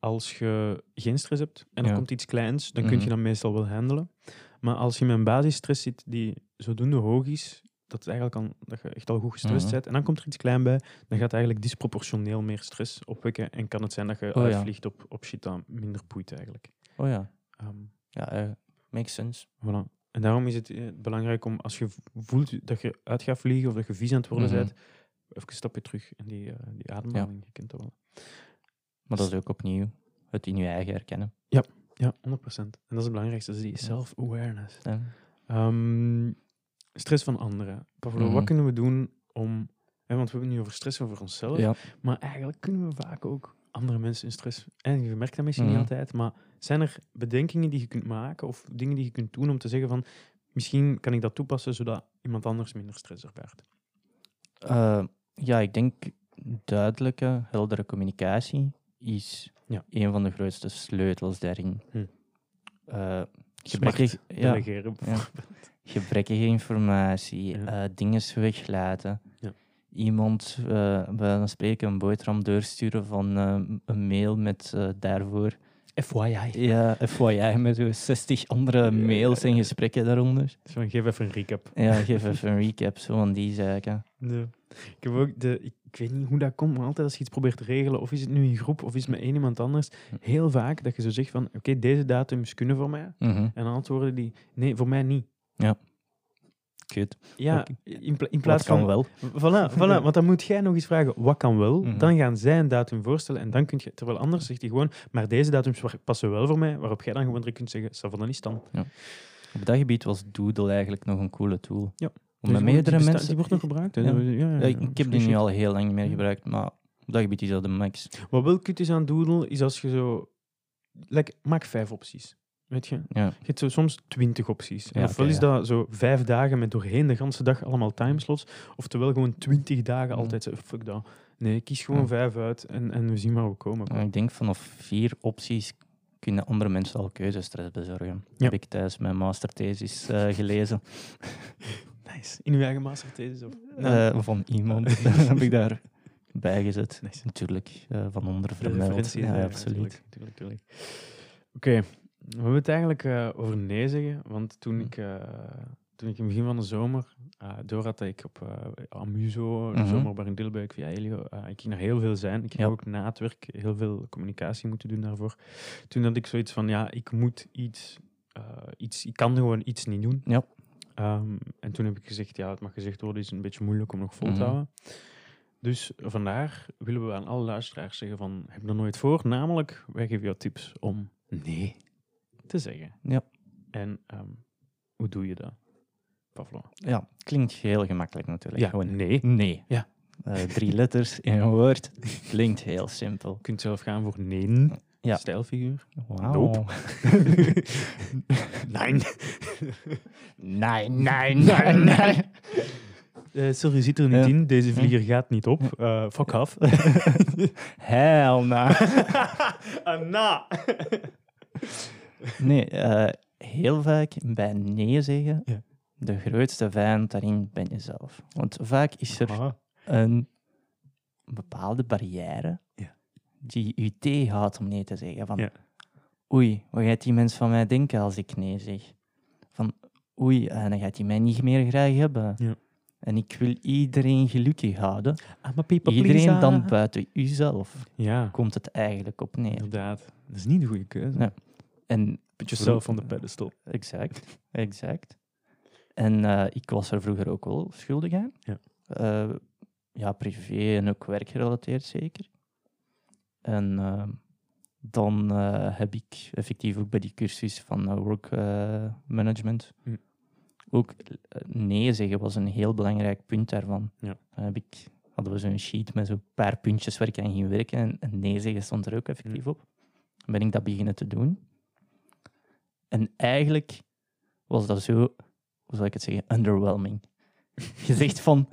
als je geen stress hebt en er Ja. komt iets kleins, dan kun je Mhm. dat meestal wel handelen. Maar als je met een basisstress zit die zodoende hoog is, dat, het eigenlijk al, dat je echt al goed gestrest Mhm. bent, en dan komt er iets klein bij, dan gaat het eigenlijk disproportioneel meer stress opwekken en kan het zijn dat je Oh ja. uitvliegt op, op shit dat minder boeit eigenlijk. Oh ja, Ehm, ja eh, makes sense. Voilà. En daarom is het eh, belangrijk om, als je voelt dat je uit gaat vliegen of dat je vies aan het worden Mhm. bent, even een stapje terug en die, eh, die ademhaling, je kent dat wel. Maar dat is ook opnieuw het in je eigen herkennen. Ja, 100%. En dat is het belangrijkste, dat is die self-awareness. Ja. Ehm, stress van anderen. Pavlo, Mhm. wat kunnen we doen om... Hè, want we hebben het nu over stress over onszelf, Ja. maar eigenlijk kunnen we vaak ook andere mensen in stress... En je merkt dat misschien Mhm. niet altijd, maar zijn er bedenkingen die je kunt maken of dingen die je kunt doen om te zeggen van misschien kan ik dat toepassen zodat iemand anders minder stress ervaart? Eh, ja, ik denk duidelijke, heldere communicatie is Ja. een van de grootste sleutels daarin. Hm. Eh, gebrekkig, Smart ja, gebrekkige informatie, Ja. eh, dingen weglaten. Ja. Iemand, eh bij een spreken, een boterham doorsturen van eh, een mail met eh, daarvoor. FYI. Ja, FYI, met zo 60 andere mails en gesprekken daaronder. Zo, geef even een recap. Ja, geef even een recap, zo van die zaken. Ik heb ook de, ik, ik weet niet hoe dat komt, maar altijd als je iets probeert te regelen, of is het nu in groep of is het met één iemand anders, heel vaak dat je zo zegt van, oké, deze datums kunnen voor mij. Mhm. En dan antwoorden die, nee, voor mij niet. Kut. Ja, in, pla- in Wat plaats kan van... wel. Voilà, voilà, want dan moet jij nog eens vragen, wat kan wel? Mhm. Dan gaan zij een datum voorstellen en dan kun je... Terwijl anders zegt hij gewoon, maar deze datums passen wel voor mij, waarop jij dan gewoon direct kunt zeggen, van dan niet staan. Op dat gebied was Doodle eigenlijk nog een coole tool. Ja. Om met meerdere mensen... Die wordt nog gebruikt. hè? Ja. Ja, ja, Ja, ik, ik heb die nu al heel lang niet meer gebruikt, maar op dat gebied is dat de max. Wat wel kut is aan Doodle, is als je zo... Like, maak vijf opties. Weet je? Ja. Je hebt zo soms twintig opties. Ja, ofwel is ja. dat zo vijf dagen met doorheen de ganse dag allemaal timeslots. Oftewel gewoon twintig dagen Mm. altijd zo, fuck dat. Nee, kies gewoon vijf uit en, en we zien waar we komen. Maar ik denk vanaf vier opties kunnen andere mensen al keuzestress bezorgen. Ja. Heb ik tijdens mijn masterthesis eh, gelezen. Nice. In uw eigen masterthesis? Of? Eh, van iemand. Heb ik daar bijgezet. Nice. Natuurlijk, eh, van onder De vermeld. referentie is Ja, daar, absoluut. natuurlijk, natuurlijk, natuurlijk. Oké, we hebben het eigenlijk eh, over nee zeggen, want toen ik, eh, toen ik in het begin van de zomer door had dat ik op Amuso, de Mhm. zomerbar in Dilbeek, via Elio, eh, ik ging naar heel veel zijn. Ik ging Ja. ook na het werk heel veel communicatie moeten doen daarvoor. Toen had ik zoiets van, ja, ik moet iets, iets ik kan gewoon iets niet doen. Ja. Ehm, en toen heb ik gezegd, ja, het mag gezegd worden, is een beetje moeilijk om nog vol te Mhm. houden. Dus vandaar willen we aan alle luisteraars zeggen van, heb er nooit voor? Namelijk, wij geven jou tips om nee te zeggen. Ja. En ehm, hoe doe je dat, Pavlo? Ja, klinkt heel gemakkelijk natuurlijk. Ja, Gewoon nee. nee. Ja. Eh, drie letters in een woord. Klinkt heel simpel. Je kunt zelf gaan voor nee, Ja. stijlfiguur. Wauw. Nope. nee. Nee, nee, nee, nee. Eh, sorry, zit er niet Ja. in. Deze vlieger gaat niet op. Eh fuck off. Hell no. Anna. Nee, eh, heel vaak bij nee zeggen, Ja. de grootste vijand daarin ben je zelf. Want vaak is er Ah. een bepaalde barrière Ja. Die u tegenhoudt om nee te zeggen. Van, Ja. oei, wat gaat die mens van mij denken als ik nee zeg? Van, oei, eh, dan gaat hij mij niet meer graag hebben. Ja. En ik wil iedereen gelukkig houden. I'm a people Iedereen pleaser. dan buiten uzelf Ja, komt het eigenlijk op neer. inderdaad. Dat is niet de goede keuze. Ja. En Put yourself on the pedestal. Exact, exact. En eh, ik was er vroeger ook wel schuldig aan. Ja. Eh, ja, privé en ook werkgerelateerd zeker. En eh, dan eh, heb ik effectief ook bij die cursus van eh, work eh, management Hm. ook nee zeggen was een heel belangrijk punt daarvan. Ja. Dan heb ik, hadden we zo'n sheet met zo'n paar puntjes waar ik aan ging werken en, en nee zeggen stond er ook effectief op. Dan ben ik dat beginnen te doen. En eigenlijk was dat zo, hoe zal ik het zeggen, underwhelming. Je zegt van,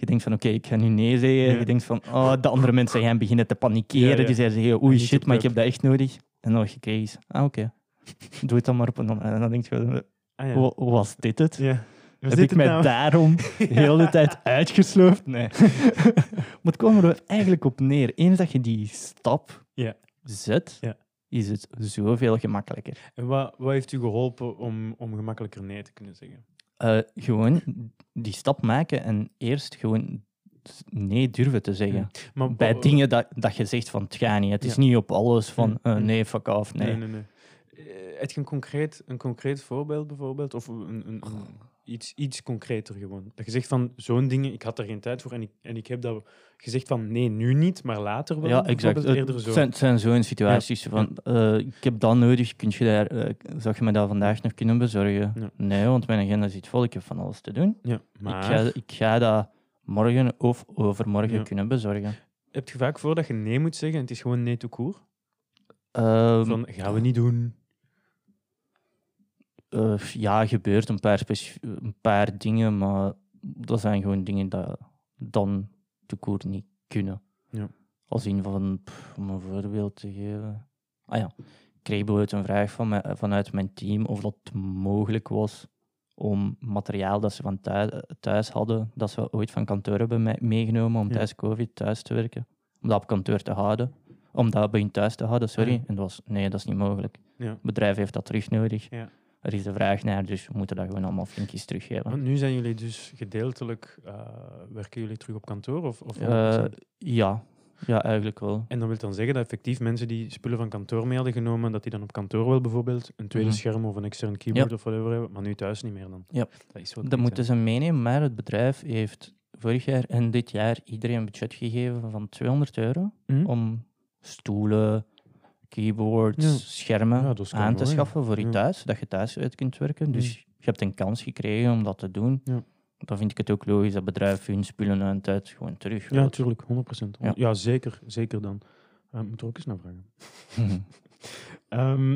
je denkt van oké, ik ga nu nee zeggen. Ja. Je denkt van, oh, de andere mensen gaan beginnen te panikeren. Ja, ja. Die zeggen, oei shit, maar ik heb dat echt nodig. En dan je kreeg is, ah oké, doe het dan maar op een. En dan denk je, Ah, ja. "Wa- was dit het? Heb ik mij nou? daarom de hele tijd uitgesloofd? Nee. maar het kwam er eigenlijk op neer. Eens dat je die stap Ja. zet, is het zoveel gemakkelijker. En wat, wat heeft u geholpen om, om gemakkelijker nee te kunnen zeggen? Eh, gewoon die stap maken en eerst gewoon nee durven te zeggen. Maar Bij dingen dat, dat je zegt van het gaat niet. Het is niet op alles van Mm, eh, mm. nee, fuck off, nee. Nee, nee, nee. Eh, Heb je een concreet, een concreet voorbeeld bijvoorbeeld? Of een, een, een, iets, iets concreter gewoon? Dat je zegt van zo'n dingen, ik had er geen tijd voor en ik, en ik heb dat gezegd van nee, nu niet, maar later wel. Ja, exact. Het Eerder zo. zijn, het zijn zo'n situaties van, eh, ik heb dat nodig, kun je daar, eh, zou je me dat vandaag nog kunnen bezorgen? Ja. Nee, want mijn agenda zit vol, ik heb van alles te doen. Ja, Ik, maar ga, ik ga dat morgen of overmorgen kunnen bezorgen. heb je vaak voor dat je nee moet zeggen en het is gewoon nee to court? Ehm, Van, gaan we niet doen. Eh, ja, gebeurt een paar, een paar dingen, maar dat zijn gewoon dingen dat dan de koer niet kunnen. Ja. Als in van, pff, om een voorbeeld te geven. Ah ja, ik kreeg bijvoorbeeld een vraag van mij, vanuit mijn team of dat mogelijk was om materiaal dat ze van thuis, thuis hadden, dat ze ooit van kantoor hebben me- meegenomen om Ja. tijdens COVID thuis te werken. Om dat op kantoor te houden. Om dat bij hun thuis te houden, sorry. Ja. En dat was, nee, dat is niet mogelijk. Het bedrijf heeft dat terug nodig. Er is de vraag naar, dus we moeten dat gewoon allemaal flinkjes teruggeven. Want nu zijn jullie dus gedeeltelijk, eh, werken jullie terug op kantoor? Of, of Eh, ja. ja, eigenlijk wel. En dat wil dan zeggen dat effectief mensen die spullen van kantoor mee hadden genomen, dat die dan op kantoor wel bijvoorbeeld een tweede Mhm. scherm of een extern keyboard of whatever hebben, maar nu thuis niet meer dan. Ja. Dat is Dat moeten ze meenemen, maar het bedrijf heeft vorig jaar en dit jaar iedereen een budget gegeven van 200 euro Mhm. om stoelen, keyboards, Ja. schermen Ja, aan te schaffen voor je thuis, dat je thuis uit kunt werken. Dus je hebt een kans gekregen om dat te doen. Ja. Dan vind ik het ook logisch dat bedrijf hun spullen aan tijd gewoon terug Ja, natuurlijk, 100%. Ja, Ja. zeker, zeker dan. Uh, moet er ook eens naar vragen. Ehm,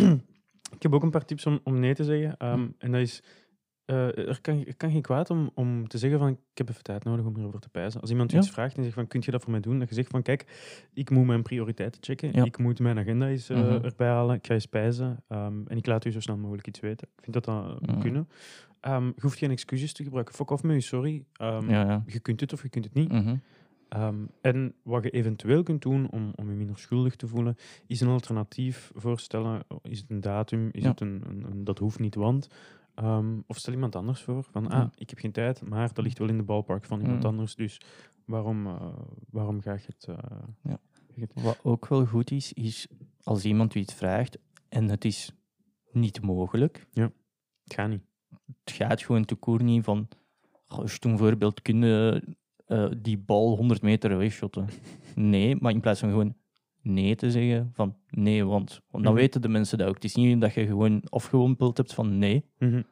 ik heb ook een paar tips om, om nee te zeggen. Hm. Ehm, en dat is, eh, er, kan, er kan geen kwaad om, om te zeggen van, ik heb even tijd nodig om hierover te pijzen. Als iemand Ja. iets vraagt en zegt van, kun je dat voor mij doen? Dat je zegt van, kijk, ik moet mijn prioriteiten checken. Ja. Ik moet mijn agenda eens eh, Mhm. erbij halen. Ik ga eens pijzen. ehm, en ik laat u zo snel mogelijk iets weten. Ik vind dat dat moet Mhm. kunnen. Ehm, je hoeft geen excuses te gebruiken. Fuck off je sorry. Ehm, ja. Je kunt het of je kunt het niet. Mhm. En wat je eventueel kunt doen om, om je minder schuldig te voelen, is een alternatief voorstellen. Is het een datum? Is het een, een, een dat hoeft niet, want. Ehm, of stel iemand anders voor. Van, ah, Ja. ik heb geen tijd, maar dat ligt wel in de ballpark van iemand Mm. anders. Dus waarom, eh, waarom ga je het... eh, Ja. het- Wat ook wel goed is, is als iemand u iets vraagt en het is niet mogelijk, Het gaat niet. het gaat gewoon te koer niet van, "Goh, als je bijvoorbeeld kunnen eh, die bal 100 meter wegshotten. Nee, maar in plaats van gewoon nee te zeggen, van nee, want, want dan Mhm. weten de mensen dat ook. Het is niet dat je gewoon afgewompeld hebt van nee, Mhm.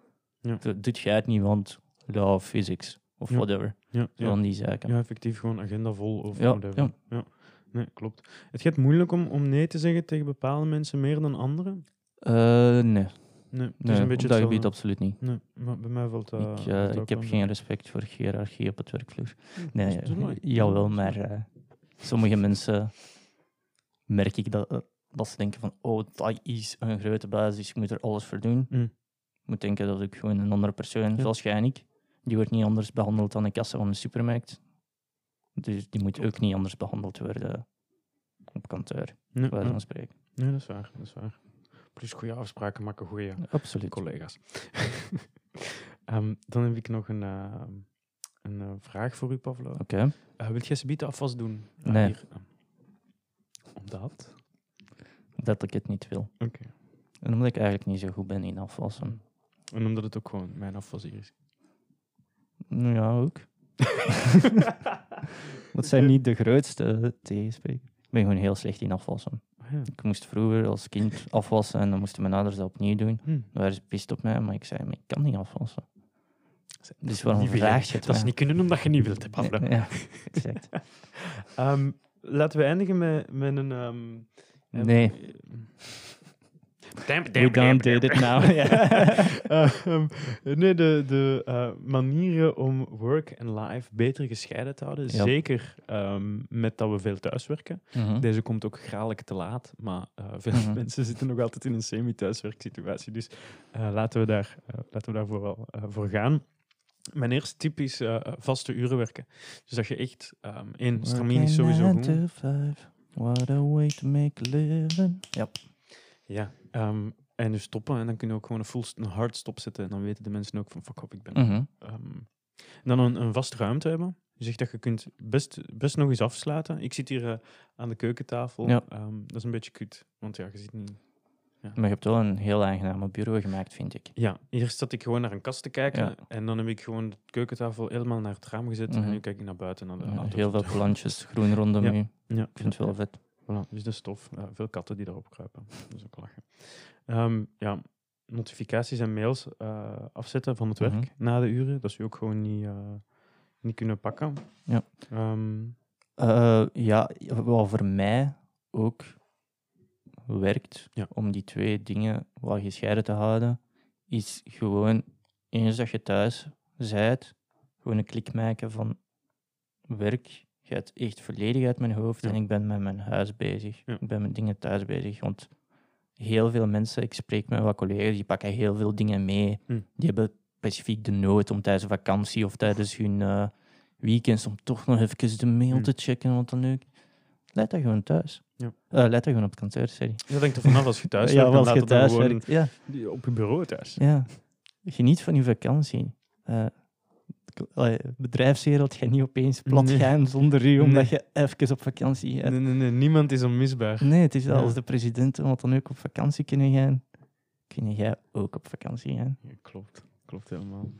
d- dit gaat niet, want law of physics of Ja. whatever. Ja, Zo ja. van die zaken. ja, effectief gewoon agenda vol of Ja, whatever. Ja. Nee, klopt. Het gaat moeilijk om, om nee te zeggen tegen bepaalde mensen meer dan anderen. Eh, nee, Nee, het is nee een op dat gebied absoluut niet. Nee, maar bij mij valt dat... ik, eh, ik heb geen mee. respect voor hiërarchie op het werkvloer. Nee, jawel, maar eh, sommige mensen merk ik dat, eh, dat ze denken van oh, dat is een grote baas, dus ik moet er alles voor doen. Mm. Ik moet denken dat ik gewoon een andere persoon, Ja. zoals jij en ik, die wordt niet anders behandeld dan de kassa van de supermarkt. Dus die moet ook niet anders behandeld worden op kantoor, Nee, wijze nee. spreken. Nee, dat is waar. Dat is waar. Plus goede afspraken maken goede Absoluut. collega's. Ehm, dan heb ik nog een, eh, een eh, vraag voor u, Pavlo. Oké. Uh, wilt jij subiet afwas doen? Eh, Nee. hier. Eh, Omdat? Dat ik het niet wil. Oké. En omdat ik eigenlijk niet zo goed ben in afwassen. En omdat het ook gewoon mijn afwas hier is. Nou Ja, ook. Dat zijn niet de grootste tegenspreken. Ik ben gewoon heel slecht in afwassen. Ah, ja. Ik moest vroeger als kind afwassen en dan moesten mijn ouders dat opnieuw doen. Hm. Dan waren ze pist op mij, maar ik zei, maar ik kan niet afwassen. Dus waarom vraag je het Dat is niet kunnen omdat je niet wilt. Ja, ja, exact. Ehm, laten we eindigen met, met een... ehm, ehm, Nee. Damn, We don't do it now. Ja. Ehm, nee, de, de eh, manieren om work en life beter gescheiden te houden. Ja. Zeker ehm, met dat we veel thuiswerken. Mhm. Deze komt ook graag te laat, maar eh, veel Mhm. mensen zitten nog altijd in een semi-thuiswerksituatie. Dus eh, laten, we daar, laten we daarvoor wel eh, voor gaan. Mijn eerste tip is eh, vaste uren werken. Dus dat je echt, ehm één, stramien is sowieso goed. to five, What a way to make a living. Ja. Ja, ehm, en dus stoppen. En dan kun je ook gewoon een, full, een hard stop zetten. En dan weten de mensen ook van, fuck op, ik ben... Mhm. Ehm, dan een, een vaste ruimte hebben. Je zegt dat je kunt best, best nog eens afsluiten. Ik zit hier eh, aan de keukentafel. Ja. Dat is een beetje kut, want ja, je zit niet... Maar je hebt wel een heel aangename bureau gemaakt, vind ik. Ja, eerst zat ik gewoon naar een kast te kijken. Ja. En dan heb ik gewoon de keukentafel helemaal naar het raam gezet. Mhm. En nu kijk ik naar buiten, naar de Ja, heel veel plantjes, groen rondom Ja. u. Ja, Ik vind het wel vet. Voilà, dus de stof. Veel katten die daarop kruipen. Dat is ook lachen. Ehm, ja, notificaties en mails eh, afzetten van het werk Mhm. na de uren. Dat ze je ook gewoon niet, eh, niet kunnen pakken. Ja. Ehm, Eh, ja, wat voor mij ook werkt Ja. om die twee dingen wat gescheiden te houden, is gewoon eens dat je thuis bent, gewoon een klik maken van werk gaat echt volledig uit mijn hoofd Ja. en ik ben met mijn huis bezig. Ja. Ik ben met dingen thuis bezig, want heel veel mensen, ik spreek met wat collega's, die pakken heel veel dingen mee. Hm. Die hebben specifiek de nood om tijdens vakantie of tijdens hun eh, weekends om toch nog even de mail Hm. te checken, wat dan ook. Leid dat gewoon thuis. Ja. Eh, leid dat gewoon op het kantoor, sorry. dat denkt er vanaf als je thuis ja, werkt, als je laat thuis werkt. Ja, op je bureau thuis. ja. Geniet van je vakantie. Eh, bedrijfswereld gaat niet opeens plat Nee. gaan zonder u, omdat Nee. je even op vakantie gaat. Nee, nee, nee, niemand is onmisbaar. Nee, het is Ja. als de presidenten wat dan ook op vakantie kunnen gaan, kun jij ook op vakantie gaan. Ja, klopt, klopt helemaal.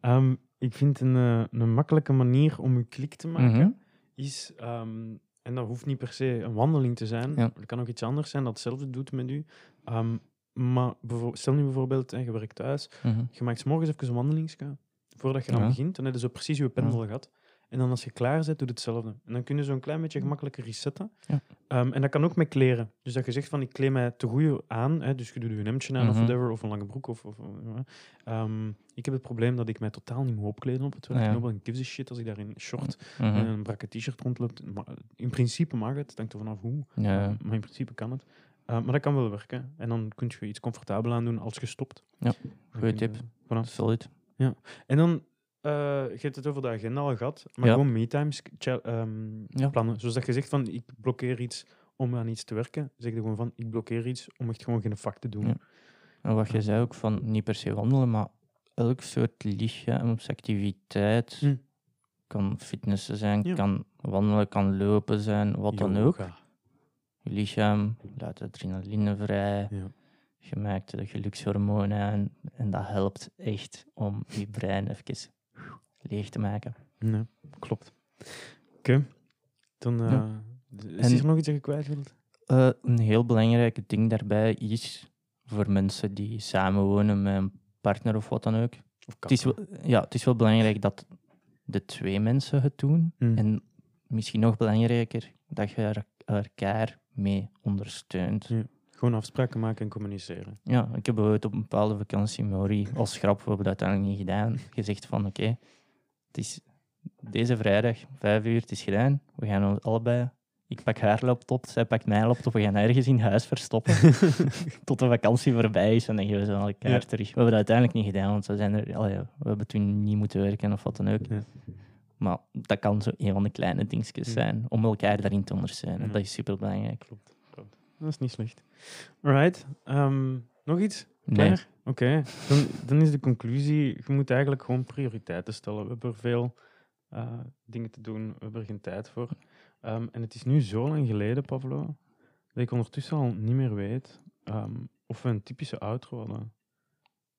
Ehm, ik vind een, eh, een makkelijke manier om je klik te maken, Mhm. is ehm, En dat hoeft niet per se een wandeling te zijn. Ja. Het kan ook iets anders zijn dat hetzelfde doet met u. Ehm, maar stel nu bijvoorbeeld, hè, je werkt thuis, Mhm. je maakt 's morgens even een wandelingsje. Voordat je dan Ja. begint, dan heb je zo precies je pendel gehad. En dan als je klaar bent, doe je hetzelfde. En dan kun je zo een klein beetje gemakkelijker resetten. Ja. Ehm, en dat kan ook met kleren. Dus dat je zegt van, ik kleed mij te goed aan. Hè, dus je doet je hemdje aan of Mhm. whatever, of een lange broek. Of, of, eh, ehm, ik heb het probleem dat ik mij totaal niet moet opkleden op het werk. Ja. Nobody gives a shit als ik daar in short Mhm. en een brakke t-shirt rondloopt. Maar in principe mag het, hangt er vanaf hoe. Ja, Maar in principe kan het. Uh, maar dat kan wel werken. En dan kun je iets comfortabel aan doen als je stopt. Ja, goeie kun je- tip. voilà. solid. En dan, eh, je hebt het over de agenda al gehad, maar Ja. gewoon me-times cha- ehm, Ja. plannen. Zoals dat je zegt van, ik blokkeer iets om aan iets te werken. Zeg je gewoon van, ik blokkeer iets om echt gewoon geen vak te doen. Ja. En wat je zei ook van niet per se wandelen, maar elk soort lichaamsactiviteit Hm. kan fitnessen zijn, kan wandelen, kan lopen zijn, wat dan ook. Je lichaam laat adrenaline vrij, je maakt de gelukshormonen aan en dat helpt echt om je brein even leeg te maken. Nee, klopt. Oké. Dan eh, Ja. is En- er nog iets dat je kwijt wilt? Eh, een heel belangrijk ding daarbij is voor mensen die samenwonen met een partner of wat dan ook. Het is, wel, ja, het is wel belangrijk dat de twee mensen het doen. Mm. En misschien nog belangrijker, dat je elkaar mee ondersteunt. Gewoon afspraken maken en communiceren. Ja, ik heb bijvoorbeeld op een bepaalde vakantie Maori als grap, we hebben dat uiteindelijk niet gedaan, gezegd van oké, het is deze vrijdag, vijf uur, het is gedaan. We gaan ons allebei, ik pak haar laptop, zij pakt mijn laptop, we gaan ergens in huis verstoppen tot de vakantie voorbij is en dan geven we ze aan elkaar Ja. terug. We hebben dat uiteindelijk niet gedaan, want we, zijn er, we hebben toen niet moeten werken of wat dan ook. Ja. Maar dat kan zo een van de kleine dingetjes zijn om elkaar daarin te ondersteunen. Dat is super belangrijk. Klopt. Dat is niet slecht. Alright. ehm, nog iets? Nee. Oké. Dan, dan is de conclusie, je moet eigenlijk gewoon prioriteiten stellen. We hebben veel eh, dingen te doen, we hebben er geen tijd voor. Ehm, en het is nu zo lang geleden, Pavlo, dat ik ondertussen al niet meer weet ehm, of we een typische outro hadden.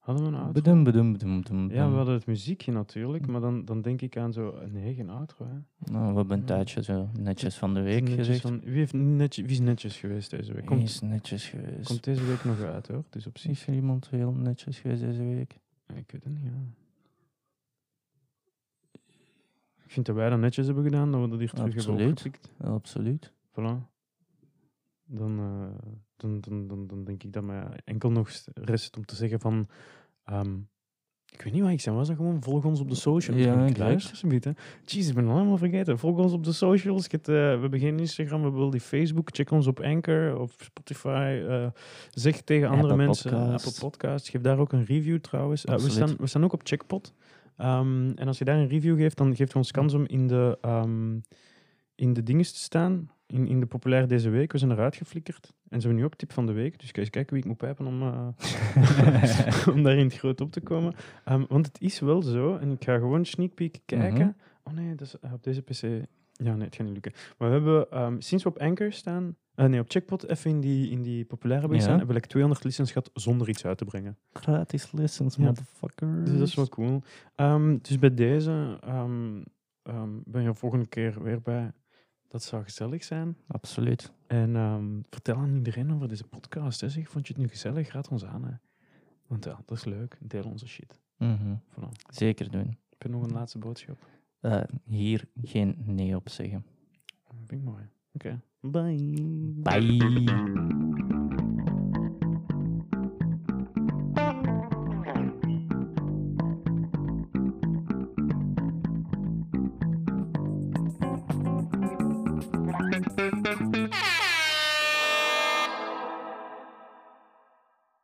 Hadden we een outro? Bedum, bedum, bedum, bedum, Ja, we hadden het muziekje natuurlijk, maar dan, dan denk ik aan zo... Nee, geen outro, hè. Nou, we hebben een tijdje zo netjes van de week gezegd. van- wie, heeft netjes, wie is netjes geweest deze week? Komt, is netjes geweest. komt deze week nog uit, hoor. Dus op zich... Is er iemand heel netjes geweest deze week? Ik weet het niet, ja. Ik vind dat wij dat netjes hebben gedaan, dat we dat hier terug hebben Absoluut. opgepikt. Absoluut. Voilà. Dan, eh, dan, dan, dan, dan denk ik dat mij enkel nog st- rest om te zeggen van... ehm, ik weet niet wat ik zei, was dat gewoon volg ons op de socials? Ja, ik luisteren, alsjeblieft, hè? Jeez, ik ben allemaal vergeten. Volg ons op de socials. Eh, we hebben geen Instagram, we hebben die Facebook. Check ons op Anchor of Spotify. eh, zeg tegen andere Apple mensen, Podcast. Apple Podcast. Geef daar ook een review trouwens. Eh, we, staan, we staan ook op Checkpot. Ehm, en als je daar een review geeft, dan geeft ons kans om in de, ehm in de dingen te staan. In, in de populair deze week. We zijn eruit geflikkerd. En ze hebben nu ook tip van de week. Dus ga eens kijken wie ik moet pijpen om, eh, om daar in het groot op te komen. Ehm, want het is wel zo. En ik ga gewoon sneak peek kijken. Mhm. Oh nee, dat is eh, op deze PC. Ja, nee, het gaat niet lukken. Maar we hebben ehm, sinds we op Anchor staan. eh, nee, op Checkpot even in die, in die populaire hebben Ja. staan. Hebben we like 200 listens gehad zonder iets uit te brengen. Gratis lessons, Ja. motherfuckers. Dus dat is wel cool. Ehm, dus bij deze ben je er volgende keer weer bij. Dat zou gezellig zijn. Absoluut. En ehm, vertel aan iedereen over deze podcast. Hè. Zeg, vond je het nu gezellig? Raad ons aan. Hè. Want ja, dat is leuk. Deel onze shit. Voilà. Zeker doen. Heb je nog een laatste boodschap? Eh, hier geen nee op zeggen. Dat vind ik mooi. Oké. Bye. Bye.